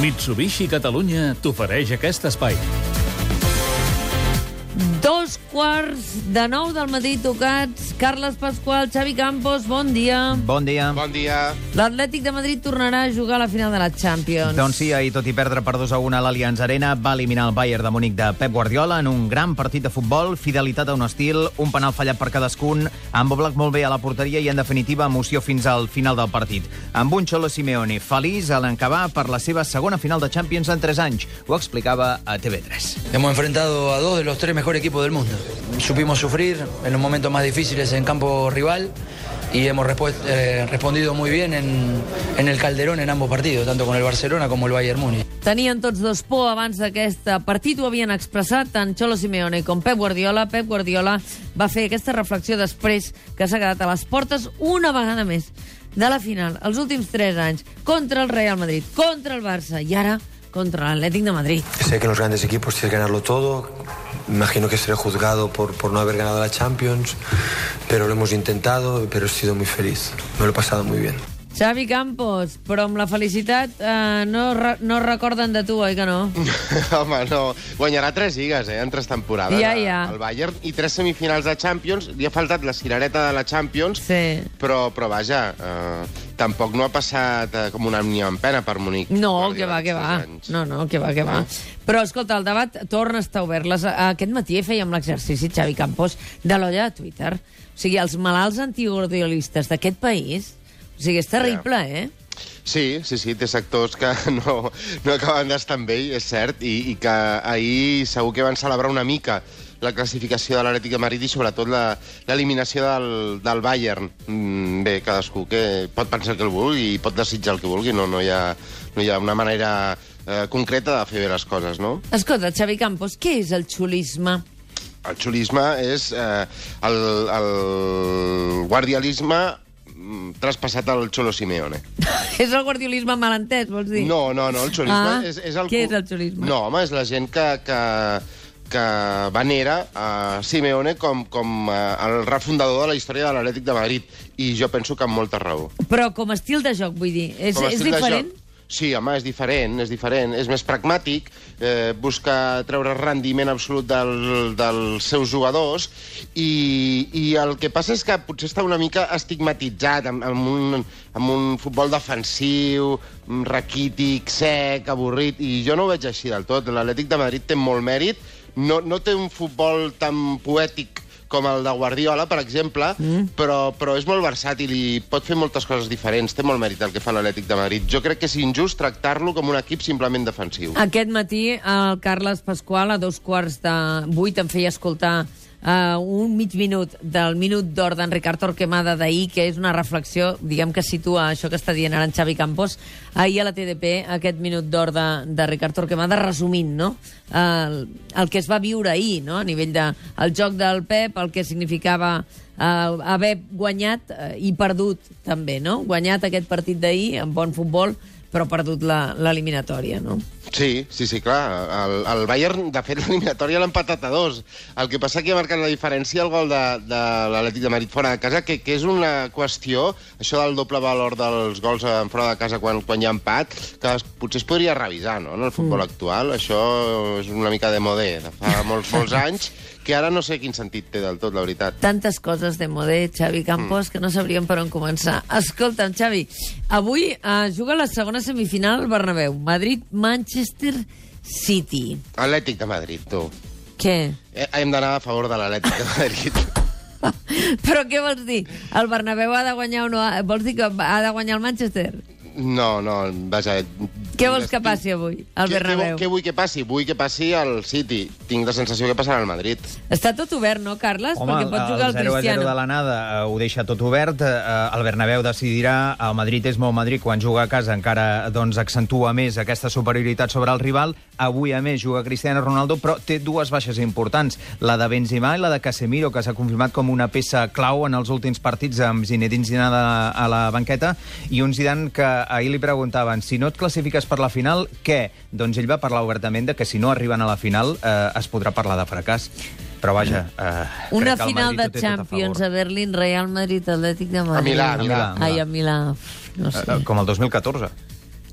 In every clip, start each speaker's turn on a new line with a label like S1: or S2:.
S1: Mitsubishi Catalunya t'ofereix aquest espai.
S2: Dos quarts de nou del matí tocats. Carles Pasqual, Xavi Campos, bon dia.
S3: Bon dia.
S4: Bon dia.
S2: L'Atlètic de Madrid tornarà a jugar a la final de la Champions.
S3: Doncs sí, ahir, tot i perdre per 2 a 1 a l'Allianz Arena, va eliminar el Bayern de Múnich de Pep Guardiola en un gran partit de futbol, fidelitat a un estil, un penal fallat per cadascun, amb Oblak molt bé a la porteria i, en definitiva, emoció fins al final del partit. Amb un Xolo Simeone feliç a l'encabar per la seva segona final de Champions en 3 anys. Ho explicava a TV3.
S5: Hemos enfrentado a dos de los tres mejores equipos del mundo. Supimos sufrir en los momentos más difíciles en campo rival y hemos eh, respondido muy bien en, en el Calderón en ambos partidos, tanto con el Barcelona como el Bayern Múnich.
S2: Tenien tots dos por abans d'aquest partit, ho havien expressat tant Xolo Simeone com Pep Guardiola. Pep Guardiola va fer aquesta reflexió després que s'ha quedat a les portes una vegada més de la final, els últims tres anys, contra el Real Madrid, contra el Barça i ara contra l'Atlètic de Madrid.
S6: Sé que los grandes equipos tienes que ganarlo todo. Imagino que seré juzgado por, por no haber ganado la Champions, pero lo hemos intentado, pero he sido muy feliz. Me lo he pasado muy bien.
S2: Xavi Campos, però amb la felicitat eh, no, re no recorden de tu, oi que no?
S4: Home, no. Guanyarà tres lligues, eh, en tres temporades.
S2: Ja, ja.
S4: El Bayern i tres semifinals de Champions. Li ha faltat la cirereta de la Champions,
S2: Sí.
S4: però, però vaja, eh, tampoc no ha passat eh, com una ni en pena per Munic.
S2: No, que va, que va.
S4: anys.
S2: No, no, que va, que va. Però, escolta, el debat torna a estar obert. Les, aquest matí fèiem l'exercici, Xavi Campos, de l'olla de Twitter. O sigui, els malalts antigordiolistes d'aquest país... O sigui, és terrible, eh?
S4: Sí, sí, sí, té sectors que no, no acaben d'estar amb ell, és cert, i, i que ahir segur que van celebrar una mica la classificació de l'Atlètic de Madrid i sobretot la- l'eliminació del, del Bayern. Mm, bé, cadascú que pot pensar el que el vulgui i pot desitjar el que vulgui, no, no, hi, ha, no hi ha una manera eh, concreta de fer bé les coses, no?
S2: Escolta, Xavi Campos, què és el xulisme?
S4: El xulisme és eh, el, el guardialisme traspassat al Xolo Simeone.
S2: és el guardiolisme malentès, vols dir?
S4: No, no, no, el xulisme
S2: Ah,
S4: és, és el...
S2: què és el xulisme?
S4: No, home, és la gent que, que, que venera a Simeone com, com eh, el refundador de la història de l'Atlètic de Madrid. I jo penso que amb molta raó.
S2: Però com a estil de joc, vull dir, és, és diferent?
S4: Sí, home, és diferent, és diferent. És més pragmàtic, eh, busca treure rendiment absolut del, dels seus jugadors i, i el que passa és que potser està una mica estigmatitzat amb, amb, un, amb un futbol defensiu, raquític, sec, avorrit, i jo no ho veig així del tot. L'Atlètic de Madrid té molt mèrit, no, no té un futbol tan poètic com el de Guardiola, per exemple, mm. però, però és molt versàtil i pot fer moltes coses diferents. Té molt mèrit el que fa l'Atlètic de Madrid. Jo crec que és injust tractar-lo com un equip simplement defensiu.
S2: Aquest matí el Carles Pasqual a dos quarts de vuit em feia escoltar uh, un mig minut del minut d'or d'en Ricard Torquemada d'ahir, que és una reflexió, diguem que situa això que està dient ara en Xavi Campos, ahir a la TDP, aquest minut d'or de, de Ricard Torquemada, resumint, no?, el, el que es va viure ahir, no?, a nivell de joc del Pep, el que significava uh, haver guanyat uh, i perdut també, no? Guanyat aquest partit d'ahir amb bon futbol, però perdut la- l'eliminatòria, no?
S4: Sí, sí, sí, clar. El, el Bayern, de fet, l'eliminatòria l'ha empatat a dos. El que passa que ha marcat la diferència el gol de, de l'Atlètic de Madrid fora de casa, que, que és una qüestió, això del doble valor dels gols en fora de casa quan, quan hi ha empat, que es, potser es podria revisar, no?, en el futbol actual. Això és una mica de modé, de fa molts, molts anys, que ara no sé quin sentit té del tot, la veritat.
S2: tantes coses de modé, Xavi Campos, que no sabríem per on començar. Escolta'm, Xavi, avui eh, juga la segona semifinal al Bernabéu. Madrid-Manchester City.
S4: Atlètic de Madrid, tu.
S2: Què?
S4: Eh, hem d'anar a favor de l'Atlètic de Madrid.
S2: Però què vols dir? El Bernabéu ha de guanyar o no? Vols dir que ha de guanyar el Manchester?
S4: No, no, vaja...
S2: Què vols que passi avui al
S4: Què, què,
S2: Bernabéu?
S4: què vull que passi? Vull que passi al City. Tinc la sensació que passarà al Madrid.
S2: Està tot obert, no, Carles? Perquè pot jugar el,
S3: el 0 a 0
S2: Cristiano.
S3: de l'anada eh, ho deixa tot obert. Eh, el Bernabéu decidirà. El Madrid és molt Madrid. Quan juga a casa encara doncs, accentua més aquesta superioritat sobre el rival. Avui, a més, juga Cristiano Ronaldo, però té dues baixes importants. La de Benzema i la de Casemiro, que s'ha confirmat com una peça clau en els últims partits amb Zinedine Zidane a la banqueta. I un Zidane que ahir li preguntaven si no et classifiques per la final, què? Doncs ell va parlar obertament de que si no arriben a la final eh, es podrà parlar de fracàs. Però vaja... Eh,
S2: Una final de
S3: a
S2: Champions
S3: favor.
S2: a Berlín, Real Madrid, Atlètic de Madrid.
S4: Milà, a
S3: Milà.
S2: Ai, a Milà. No sé.
S3: Eh, Com el 2014.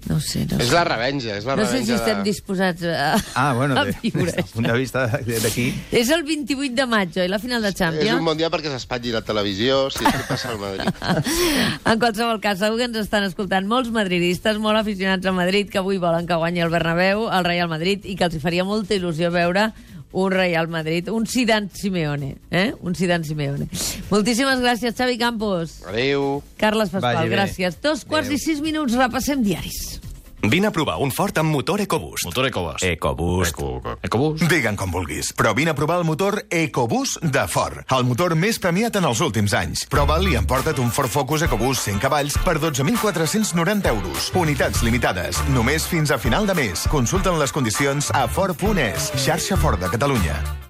S2: No ho sé, no
S4: És
S2: sé.
S4: la revenja, és la
S2: No sé
S4: revenja
S2: si estem
S4: de...
S2: disposats a,
S3: Ah, bueno,
S2: a
S3: des, des
S2: viure
S3: del punt de vista d'aquí...
S2: És el 28 de maig, oi? La final de
S4: És
S2: Champions?
S4: un bon dia perquè s'espatlli la televisió, si és que passa al Madrid.
S2: En qualsevol cas, segur que ens estan escoltant molts madridistes, molt aficionats a Madrid, que avui volen que guanyi el Bernabéu, el Real Madrid, i que els hi faria molta il·lusió veure un Real Madrid, un Zidane Simeone, eh? Un Zidane Simeone. Moltíssimes gràcies, Xavi Campos.
S4: Adéu.
S2: Carles Pasqual, gràcies. Dos quarts
S3: Adéu.
S2: i sis minuts, repassem diaris.
S7: Vine a provar un Ford amb motor EcoBoost.
S1: Motor EcoBoost.
S7: EcoBoost.
S1: Eco, EcoBoost.
S8: Digue'n com vulguis, però vine a provar el motor EcoBoost de Ford, el motor més premiat en els últims anys. Prova'l i emporta't un Ford Focus EcoBoost 100 cavalls per 12.490 euros. Unitats limitades, només fins a final de mes. Consulten les condicions a Ford.es, xarxa Ford de Catalunya.